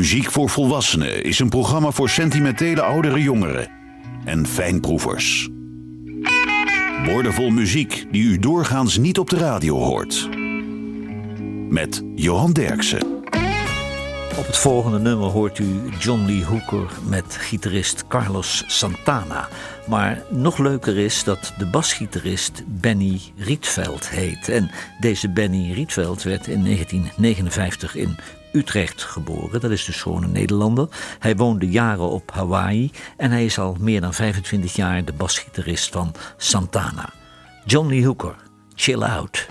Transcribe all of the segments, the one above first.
Muziek voor Volwassenen is een programma voor sentimentele oudere jongeren en fijnproevers. Woordenvol muziek die u doorgaans niet op de radio hoort. Met Johan Derksen. Op het volgende nummer hoort u John Lee Hooker met gitarist Carlos Santana. Maar nog leuker is dat de basgitarist Benny Rietveld heet. En deze Benny Rietveld werd in 1959 in Utrecht geboren. Dat is dus gewoon een Nederlander. Hij woonde jaren op Hawaii en hij is al meer dan 25 jaar de basgitarist van Santana. John Lee Hooker, Chill Out.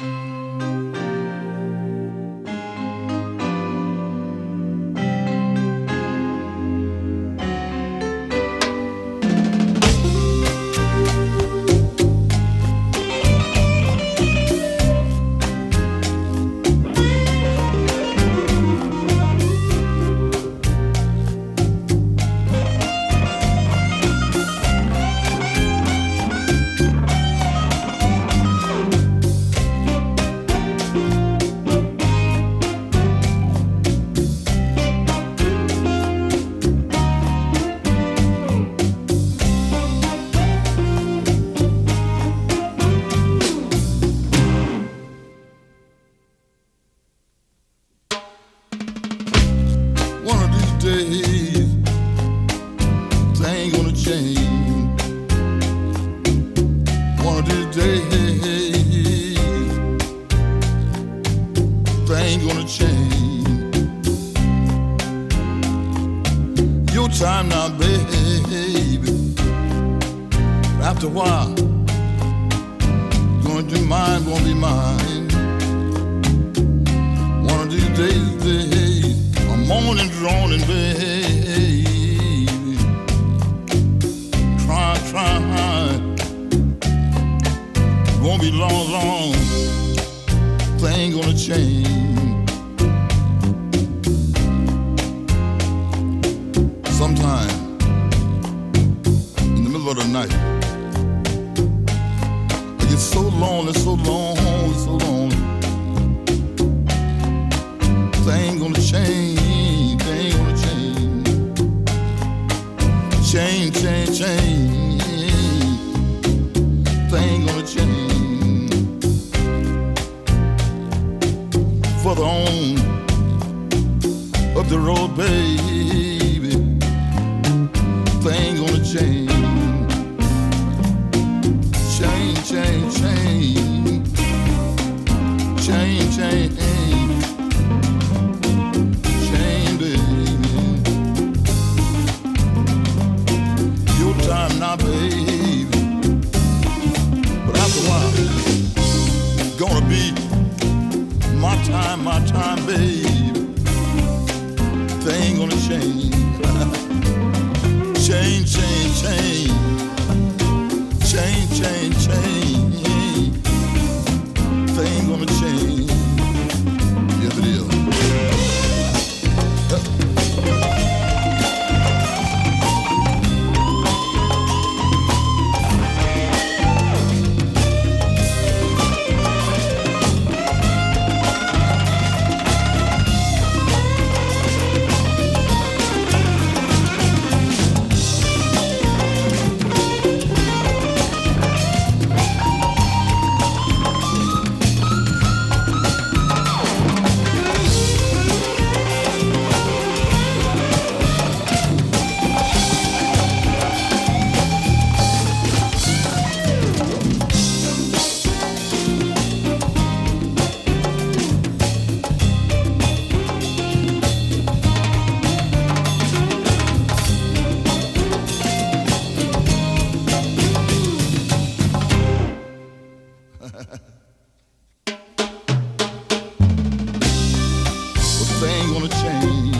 thing gonna change.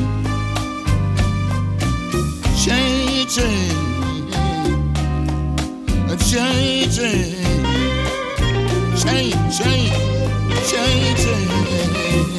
Change, change, change, change, change, change. change.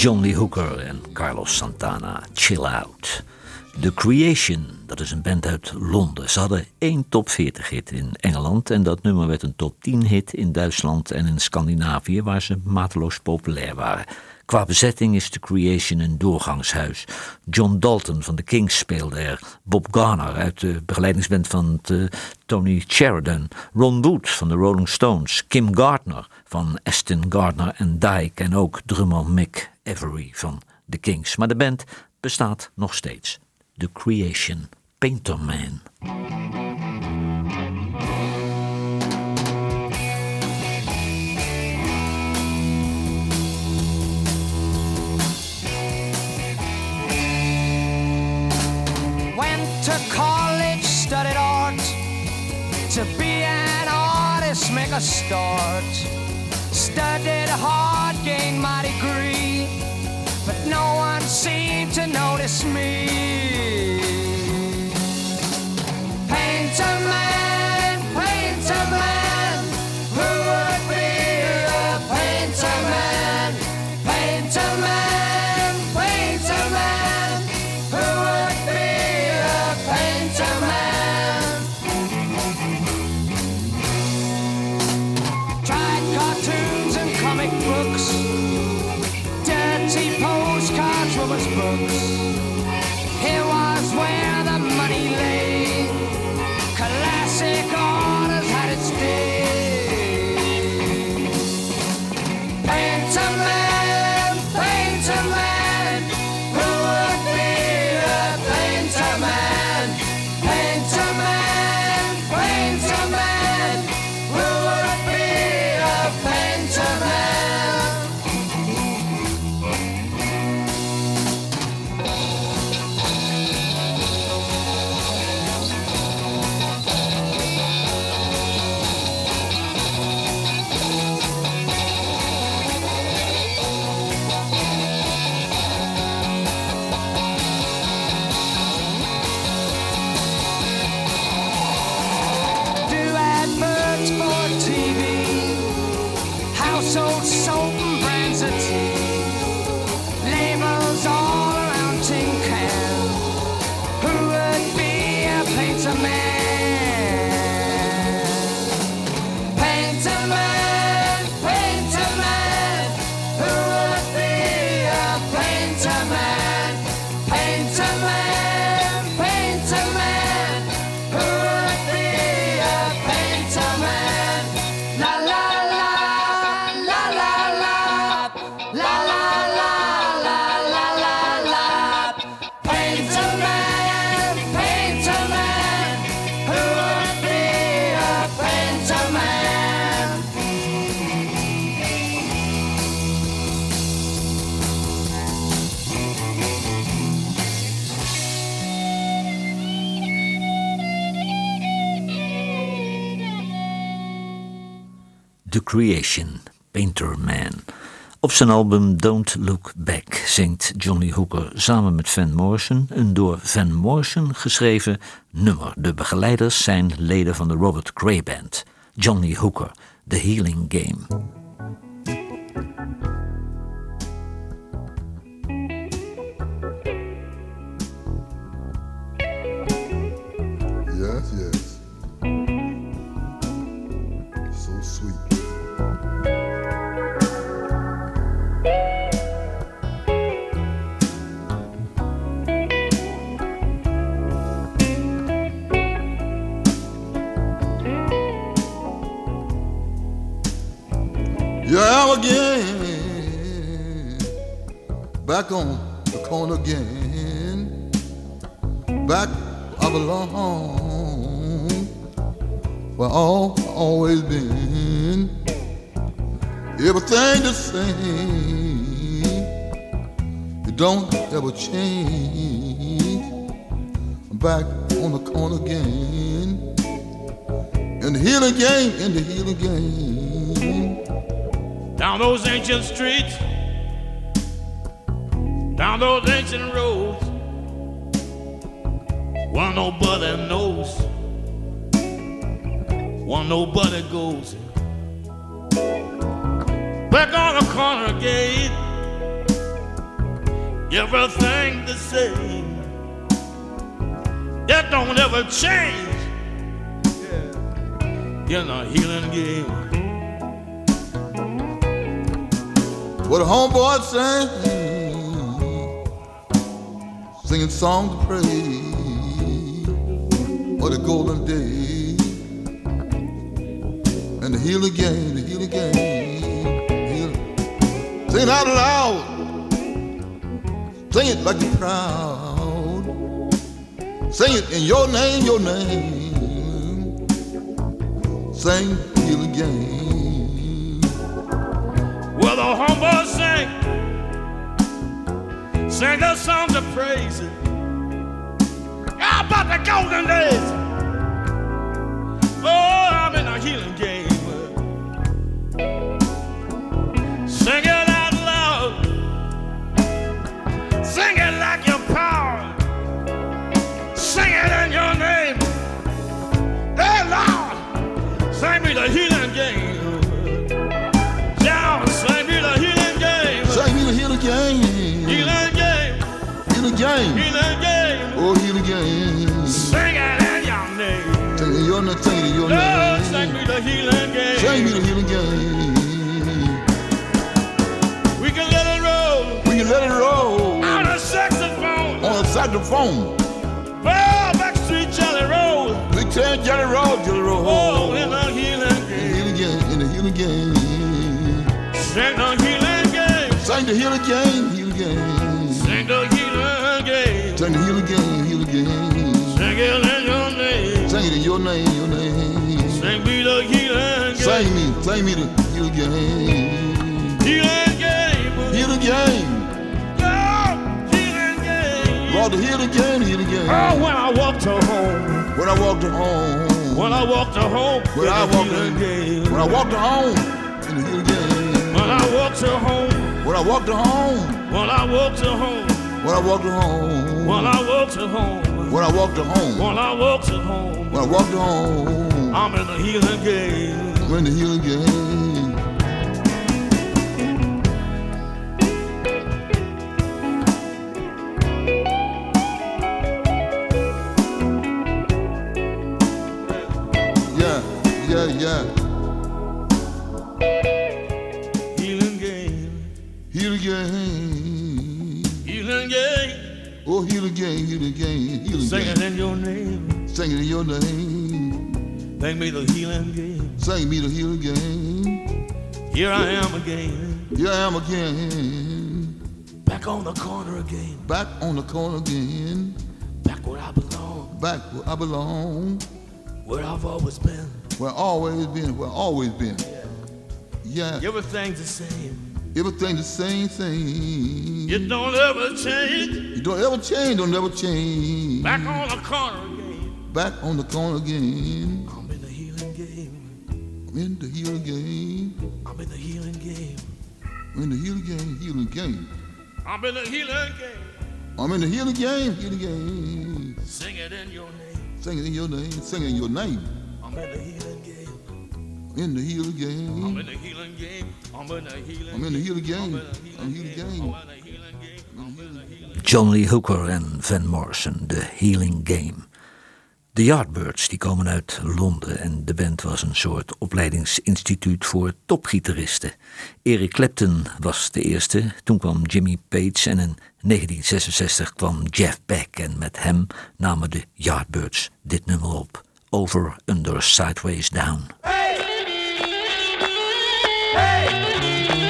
John Lee Hooker en Carlos Santana, Chill Out. The Creation, dat is een band uit Londen. Ze hadden één top 40 hit in Engeland en dat nummer werd een top 10 hit in Duitsland en in Scandinavië, waar ze mateloos populair waren. Qua bezetting is The Creation een doorgangshuis. John Dalton van The Kings speelde er. Bob Garner uit de begeleidingsband van Tony Sheridan. Ron Wood van de Rolling Stones. Kim Gardner van Aston Gardner en Dyke. En ook drummer Mick Avery van The Kings. Maar de band bestaat nog steeds. The Creation. Painter Man. Went to college, studied art. To be an artist, make a start. Studied hard, gained my to me. Creation, Painter Man. Op zijn album Don't Look Back zingt Johnny Hooker samen met Van Morrison een door Van Morrison geschreven nummer. De begeleiders zijn leden van de Robert Cray Band. Johnny Hooker, The Healing Game. Again. Back on the corner again. Back I belong. Where all always been. Everything the same. It don't ever change. Back on the corner again. In the healing game, in the healing game. Down those ancient streets, down those ancient roads, one nobody knows, one nobody goes. Back on the corner gate, everything the same. That don't ever change in a healing game. What a homeboy sing, singing songs of praise. What a golden day, and the healing game, the healing game. Sing it out loud, sing it like you're proud. Sing it in your name, your name. Sing healing game. Well, the humble sing, sing a song of praise. How about the golden days? Healing game. healing game. Oh, healing game. Sing it in your name. Sing it your name, sing it in your Lord, sing me the healing game. Sing me the healing game. We can let it roll We can let it roll on a saxophone. on a saxophone. Well, backstreet jelly roll. We tell Jelly Roll, Jelly Roll. Oh, in the healing In the game. healing game, in the healing game. Sing the healing game. Sing the healing game, healing game. Sing the healing the healing game, healing game. Sing it in your name. Sing it in your name, your name. Sing me the healing game. Sing me, sing me the healing game. Healing game. Healing game. Lord, healing game. Lord, the healing game, healing Oh, when I walk to home. When I walk to home. When I walk to home. When I the walk healing to game. When I walk to home. In the healing. When I walk to home. When I walk to home. When I walk to home. When I walk to home. When I walk to home. When I walk to home. When I walk to home. When I walk to home. I'm in the healing game. I'm in the healing game. Yeah, yeah, yeah. Healing game. Healing game. Oh, healing game, healing game, healing Sing it in your name. Sing it in your name. Sing me the healing game. Sing me the healing game. Here I am again. Here I am again. Back on the corner again. Back on the corner again. Back where I belong. Back where I belong. Where I've always been. Where I always been, where I always been. Yeah. Everything's the same. Everything the same thing. It don't ever change. You don't ever change, don't ever change. Back on the corner again. Back on the corner again. I'm in the healing game. I'm in the healing game. I'm in the healing game. I'm in the healing game, healing game. I'm in the healing game. I'm in the healing game, healing game. Sing it in your name. Sing it in your name, sing it in your name. I'm in the healing game. In the healing I'm game. in the healing game. I'm in the healing I'm in the healing I'm game. in the I'm healing game. game. I'm in the healing game. John Lee Hooker en Van Morrison, The Healing Game. De Yardbirds die komen uit Londen en de band was een soort opleidingsinstituut voor topgitaristen. Eric Clapton was de eerste, toen kwam Jimmy Page en in 1966 kwam Jeff Beck en met hem namen de Yardbirds dit nummer op. Over, Under, Sideways, Down. Hey!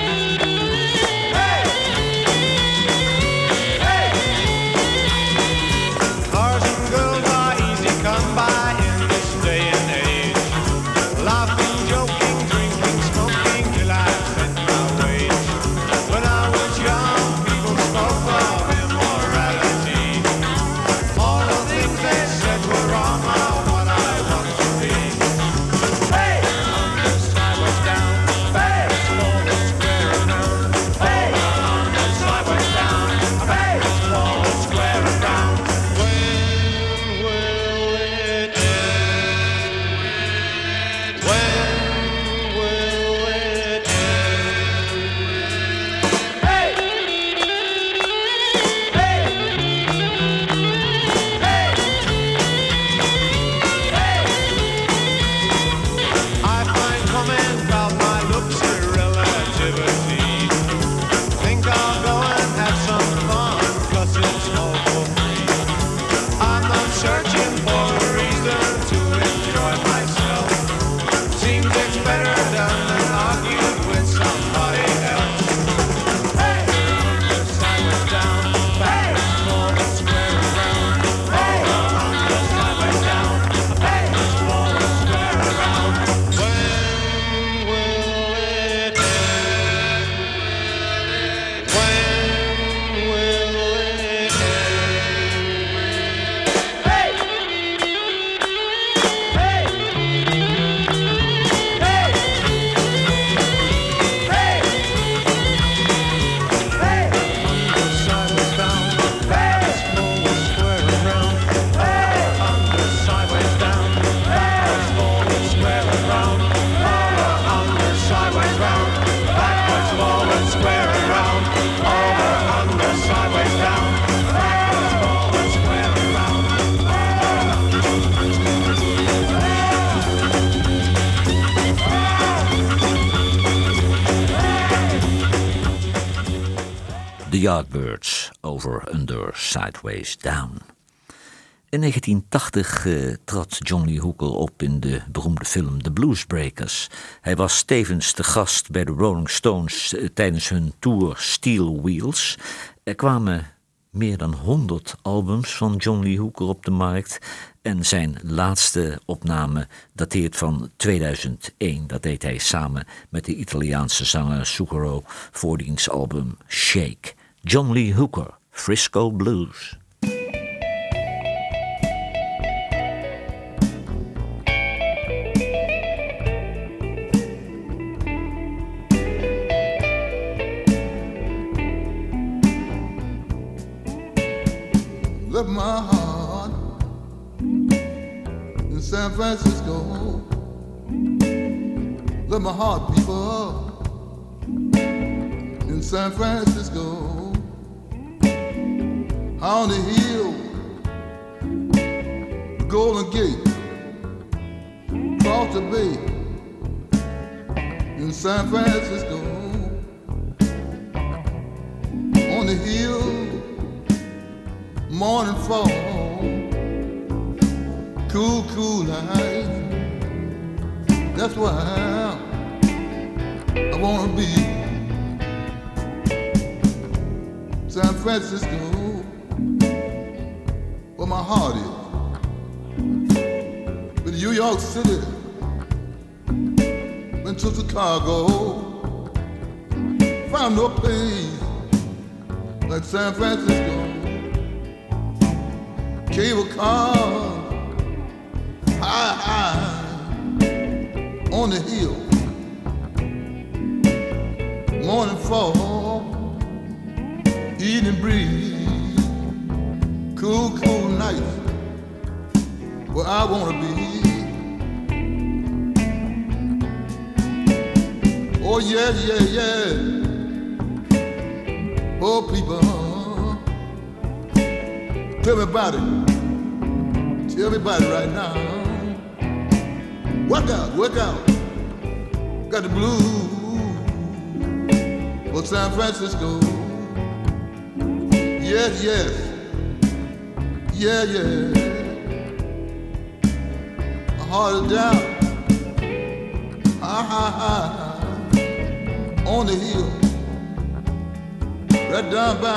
Under, Sideways, Down. In 1980 uh, trad John Lee Hooker op in de beroemde film The Bluesbreakers. Hij was tevens de gast bij de Rolling Stones uh, tijdens hun tour Steel Wheels. Er kwamen meer dan 100 albums van John Lee Hooker op de markt. En zijn laatste opname dateert van 2001. Dat deed hij samen met de Italiaanse zanger Zucchero voor diens album Shake. John Lee Hooker, Frisco Blues. left my heart in San Francisco. Left my heart, people, in San Francisco. On the hill, Golden Gate, across bay, in San Francisco. On the hill morning fall, cool, cool night. That's why I, wanna be. San Francisco, my heart is. But New York City, went to Chicago, found no place like San Francisco cable car high, high on the hill. Morning fall, evening breeze, cool, cool night. Where I wanna be. Oh yeah, yeah, yeah. Oh people. Tell it. Tell it right now. Work out, work out. Got the blues for San Francisco. Yes, yes. Yeah, yeah. My heart is down. Ah, ha ha ha. On the hill. Right down by.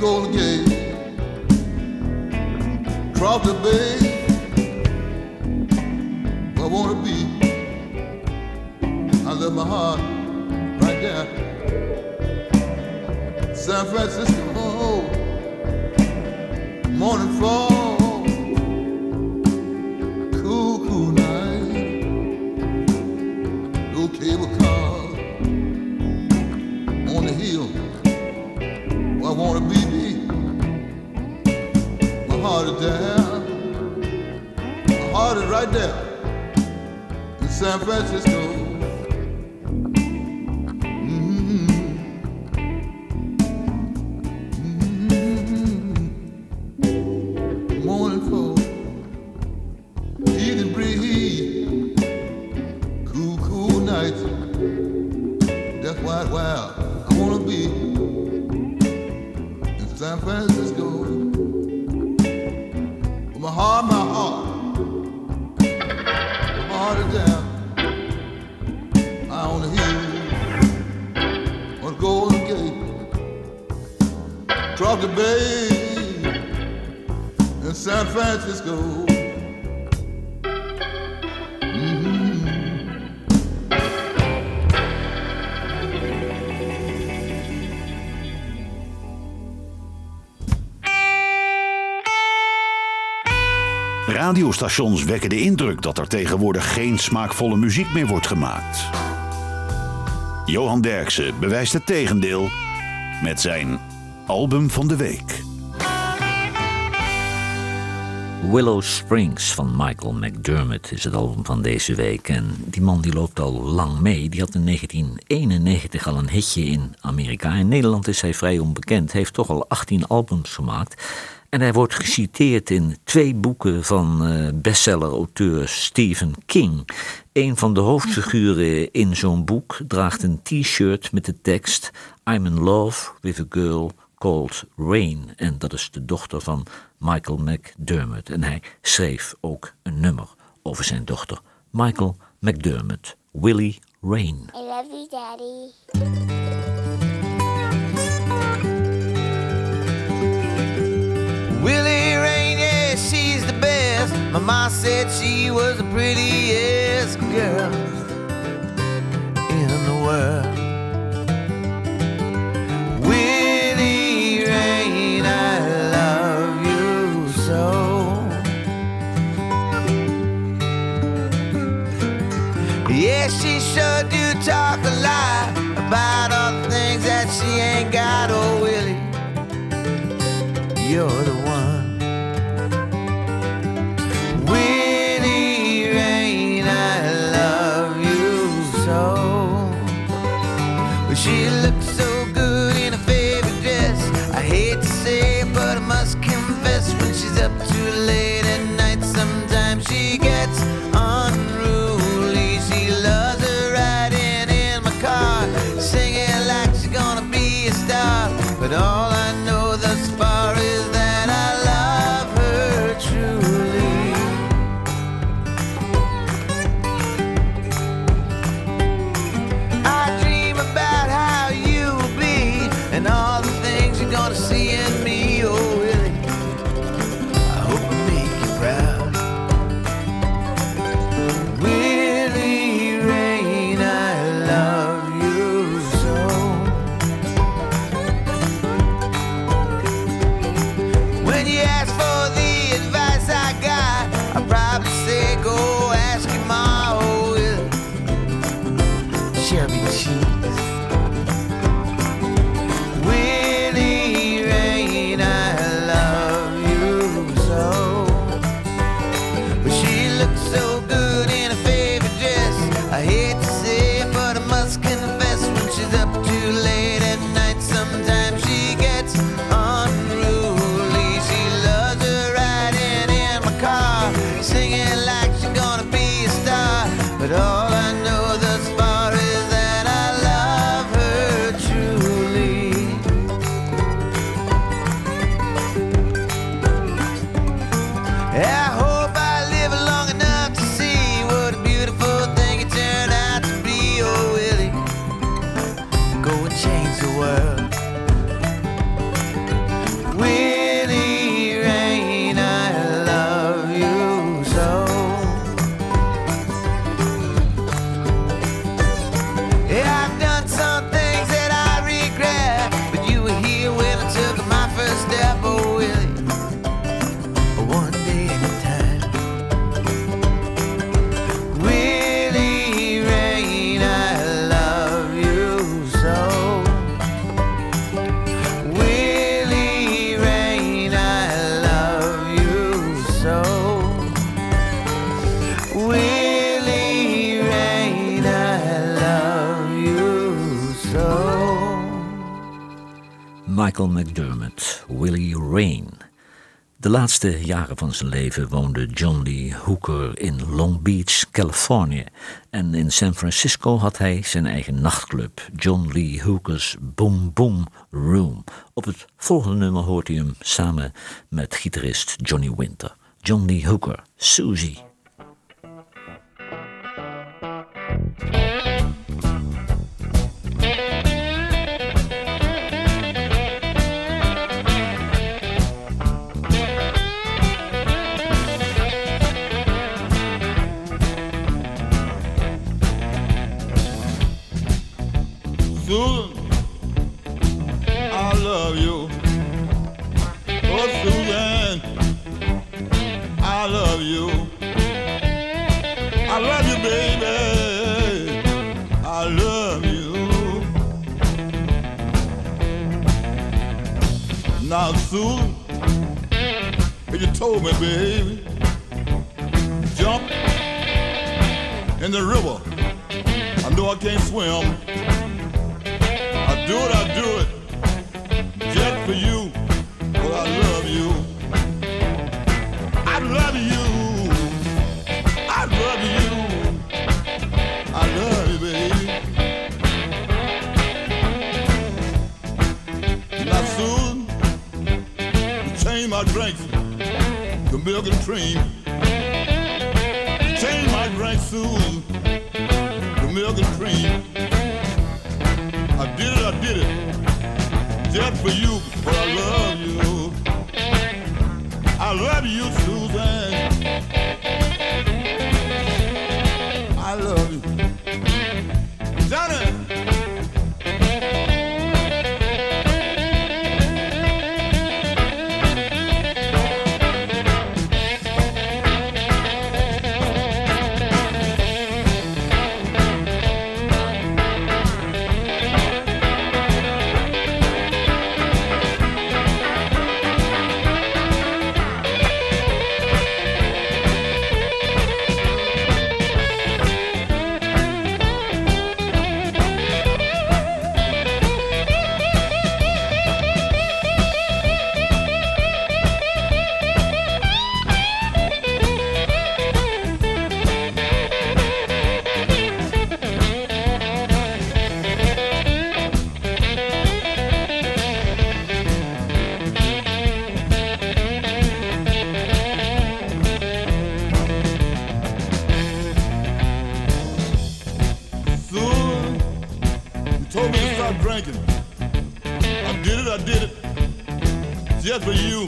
Golden Gate, cross the bay. I wanna be. I love my heart right there. San Francisco, oh, morning fall, cool, cool night. No cable cars on the hill. I wanna be my heart is down. My heart is right there in San Francisco. Golden Gate, across the bay in San Francisco. Radiostations wekken de indruk dat er tegenwoordig geen smaakvolle muziek meer wordt gemaakt. Johan Derksen bewijst het tegendeel met zijn album van de week. Willow Springs van Michael McDermott is het album van deze week. En die man die loopt al lang mee. Die had in 1991 al een hitje in Amerika. In Nederland is hij vrij onbekend. Heeft toch al 18 albums gemaakt. En hij wordt geciteerd in twee boeken van uh, bestseller-auteur Stephen King. Een van de hoofdfiguren in zo'n boek draagt een t-shirt met de tekst I'm in love with a girl called Rain. En dat is de dochter van Michael McDermott. En hij schreef ook een nummer over zijn dochter Michael McDermott, Willie Rain. I love you, Daddy. Willie Mama said she was the prettiest girl. Michael McDermott, Willie Rain. De laatste jaren van zijn leven woonde John Lee Hooker in Long Beach, Californië. En in San Francisco had hij zijn eigen nachtclub, John Lee Hooker's Boom Boom Room. Op het volgende nummer hoort hij hem samen met gitarist Johnny Winter. John Lee Hooker, Susie. And you told me, baby, jump in the river. I know I can't swim. I do it, I do it, just for you. But I love you. And cream. Change my drinks soon milk and cream. I did it, I did it, just for you, drinking. I did it, I did it. Just for you,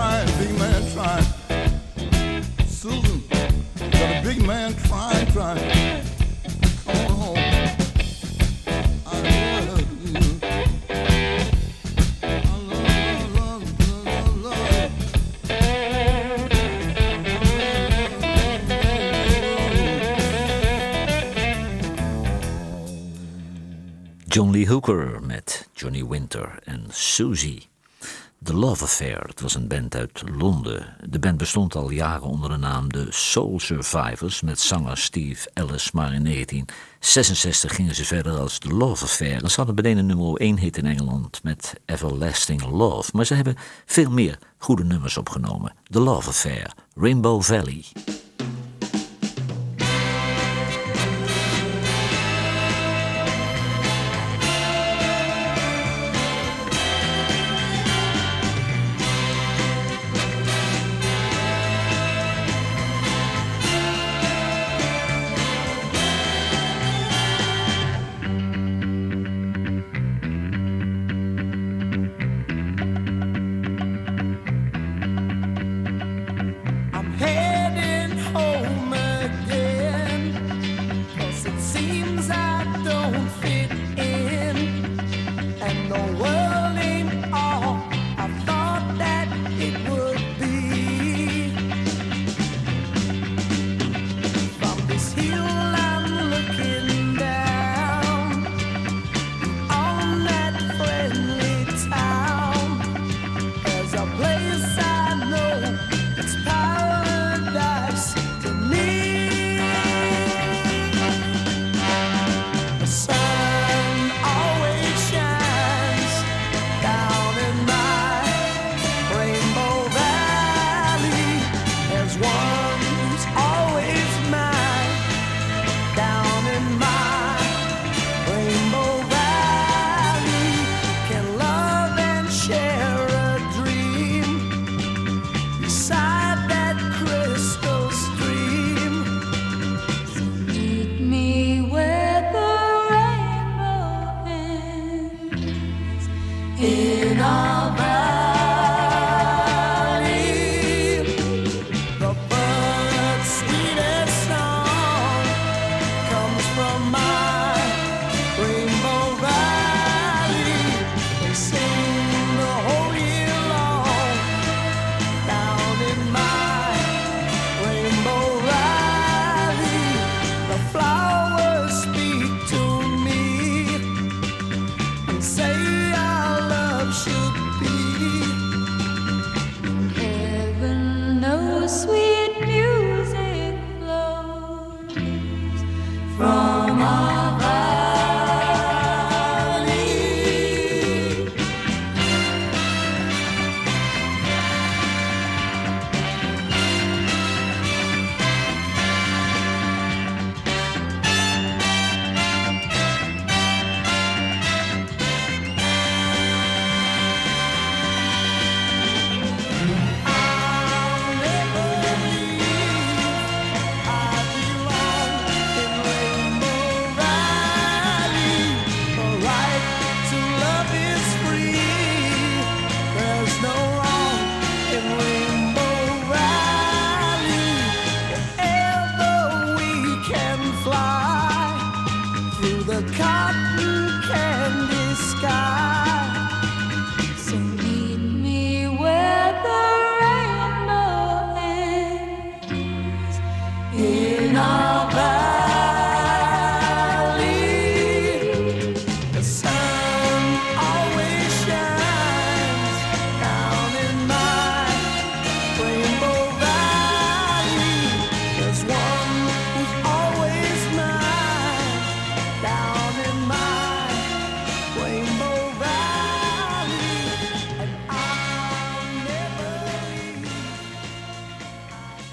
trying, big man trying. Susan, got a big man trying, trying. John Lee Hooker met Johnny Winter en Susie. The Love Affair, het was een band uit Londen. De band bestond al jaren onder de naam de Soul Survivors met zanger Steve Ellis, maar in 1966 gingen ze verder als The Love Affair. En ze hadden beneden nummer 1 hit in Engeland met Everlasting Love, maar ze hebben veel meer goede nummers opgenomen. The Love Affair, Rainbow Valley. Be.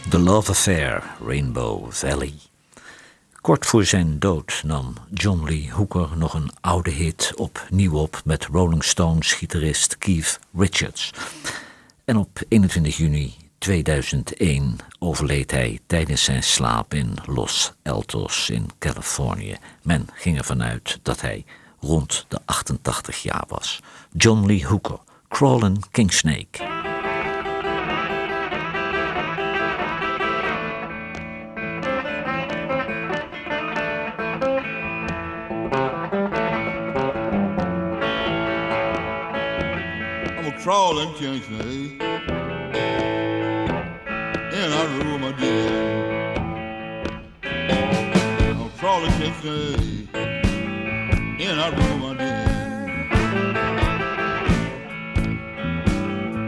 The Love Affair, Rainbow Valley. Kort voor zijn dood nam John Lee Hooker nog een oude hit opnieuw op met Rolling Stones gitarist Keith Richards. En op 21 juni 2001 overleed hij tijdens zijn slaap in Los Altos in Californië. Men ging ervan uit dat hij rond de 88 jaar was. John Lee Hooker, Crawlin' King Snake. I'm a crawling king snake in a room of dead. I'm a crawling king snake in a room of dead.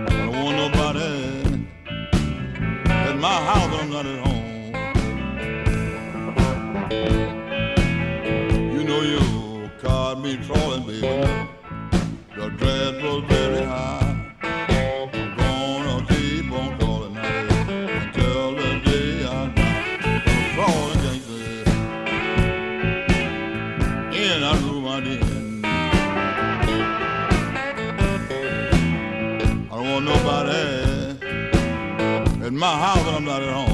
I don't want nobody at my house when I'm not at home. You know you caught me crawling, I'm not at home.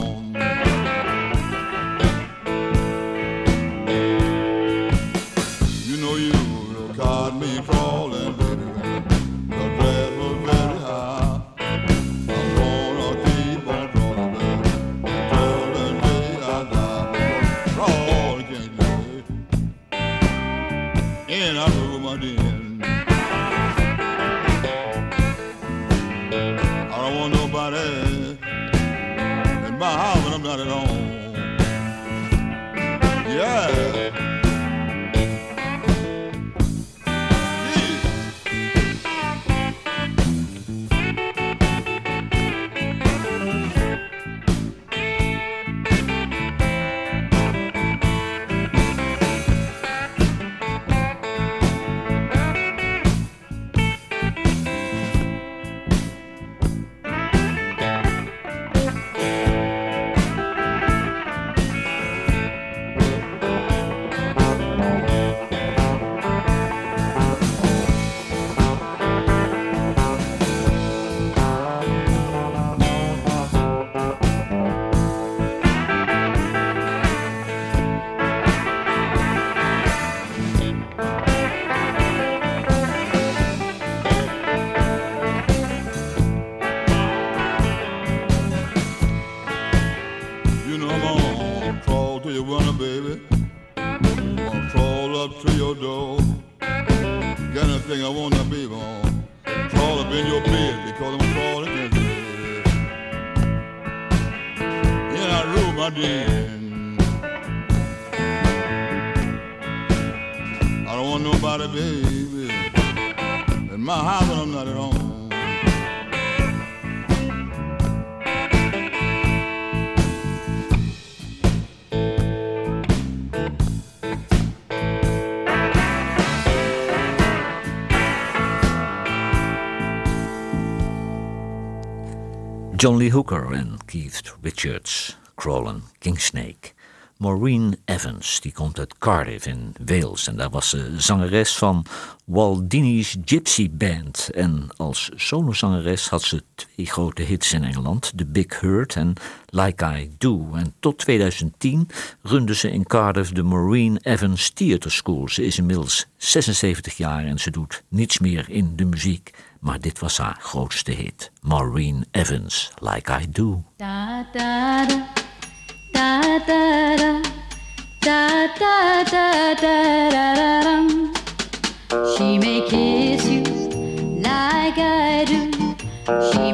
John Lee Hooker en Keith Richards, Crawlen Kingsnake. Maureen Evans, die komt uit Cardiff in Wales en daar was ze zangeres van Waldini's Gypsy Band. En als solozangeres had ze twee grote hits in Engeland, The Big Hurt en Like I Do. En tot 2010 runde ze in Cardiff de Maureen Evans Theatre School. Ze is inmiddels 76 jaar en ze doet niets meer in de muziek maar dit was haar grootste hit. Maureen Evans, Like I Do. She may kiss you like I do. She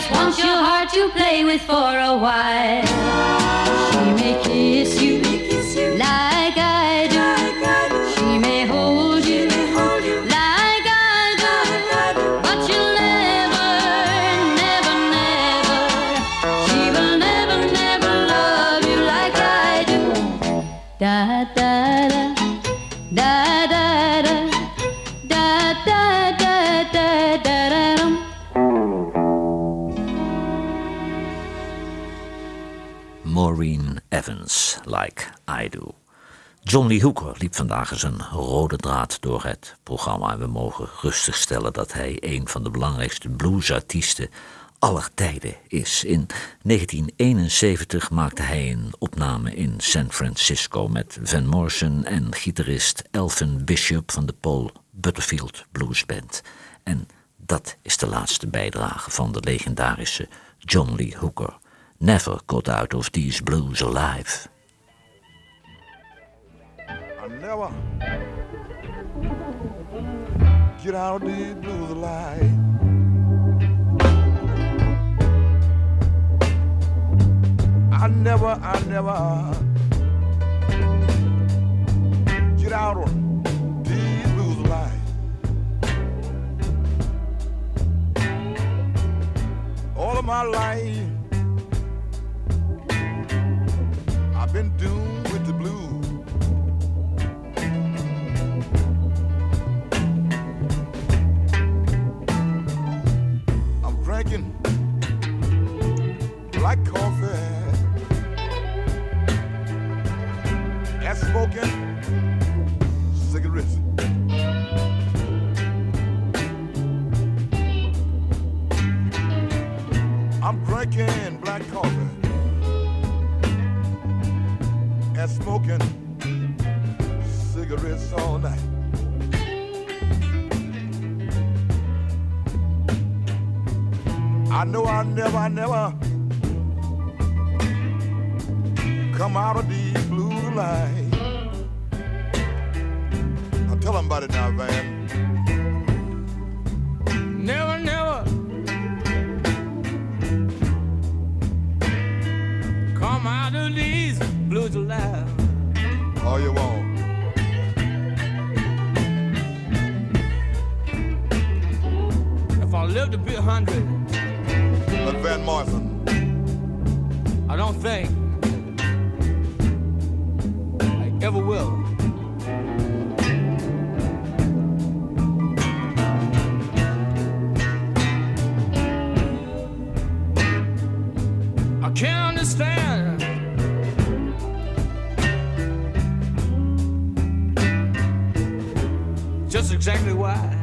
just wants your heart to play with for a while. She may kiss you Evans, Like I Do. John Lee Hooker liep vandaag eens een rode draad door het programma. En we mogen rustig stellen dat hij een van de belangrijkste bluesartiesten aller tijden is. In 1971 maakte hij een opname in San Francisco met Van Morrison en gitarist Elvin Bishop van de Paul Butterfield Blues Band. En dat is de laatste bijdrage van de legendarische John Lee Hooker. Never got out of these blues alive. I never get out of these blues alive. I never, I never get out of these blues alive. All of my life, been doomed with the blues. Never, Just exactly why.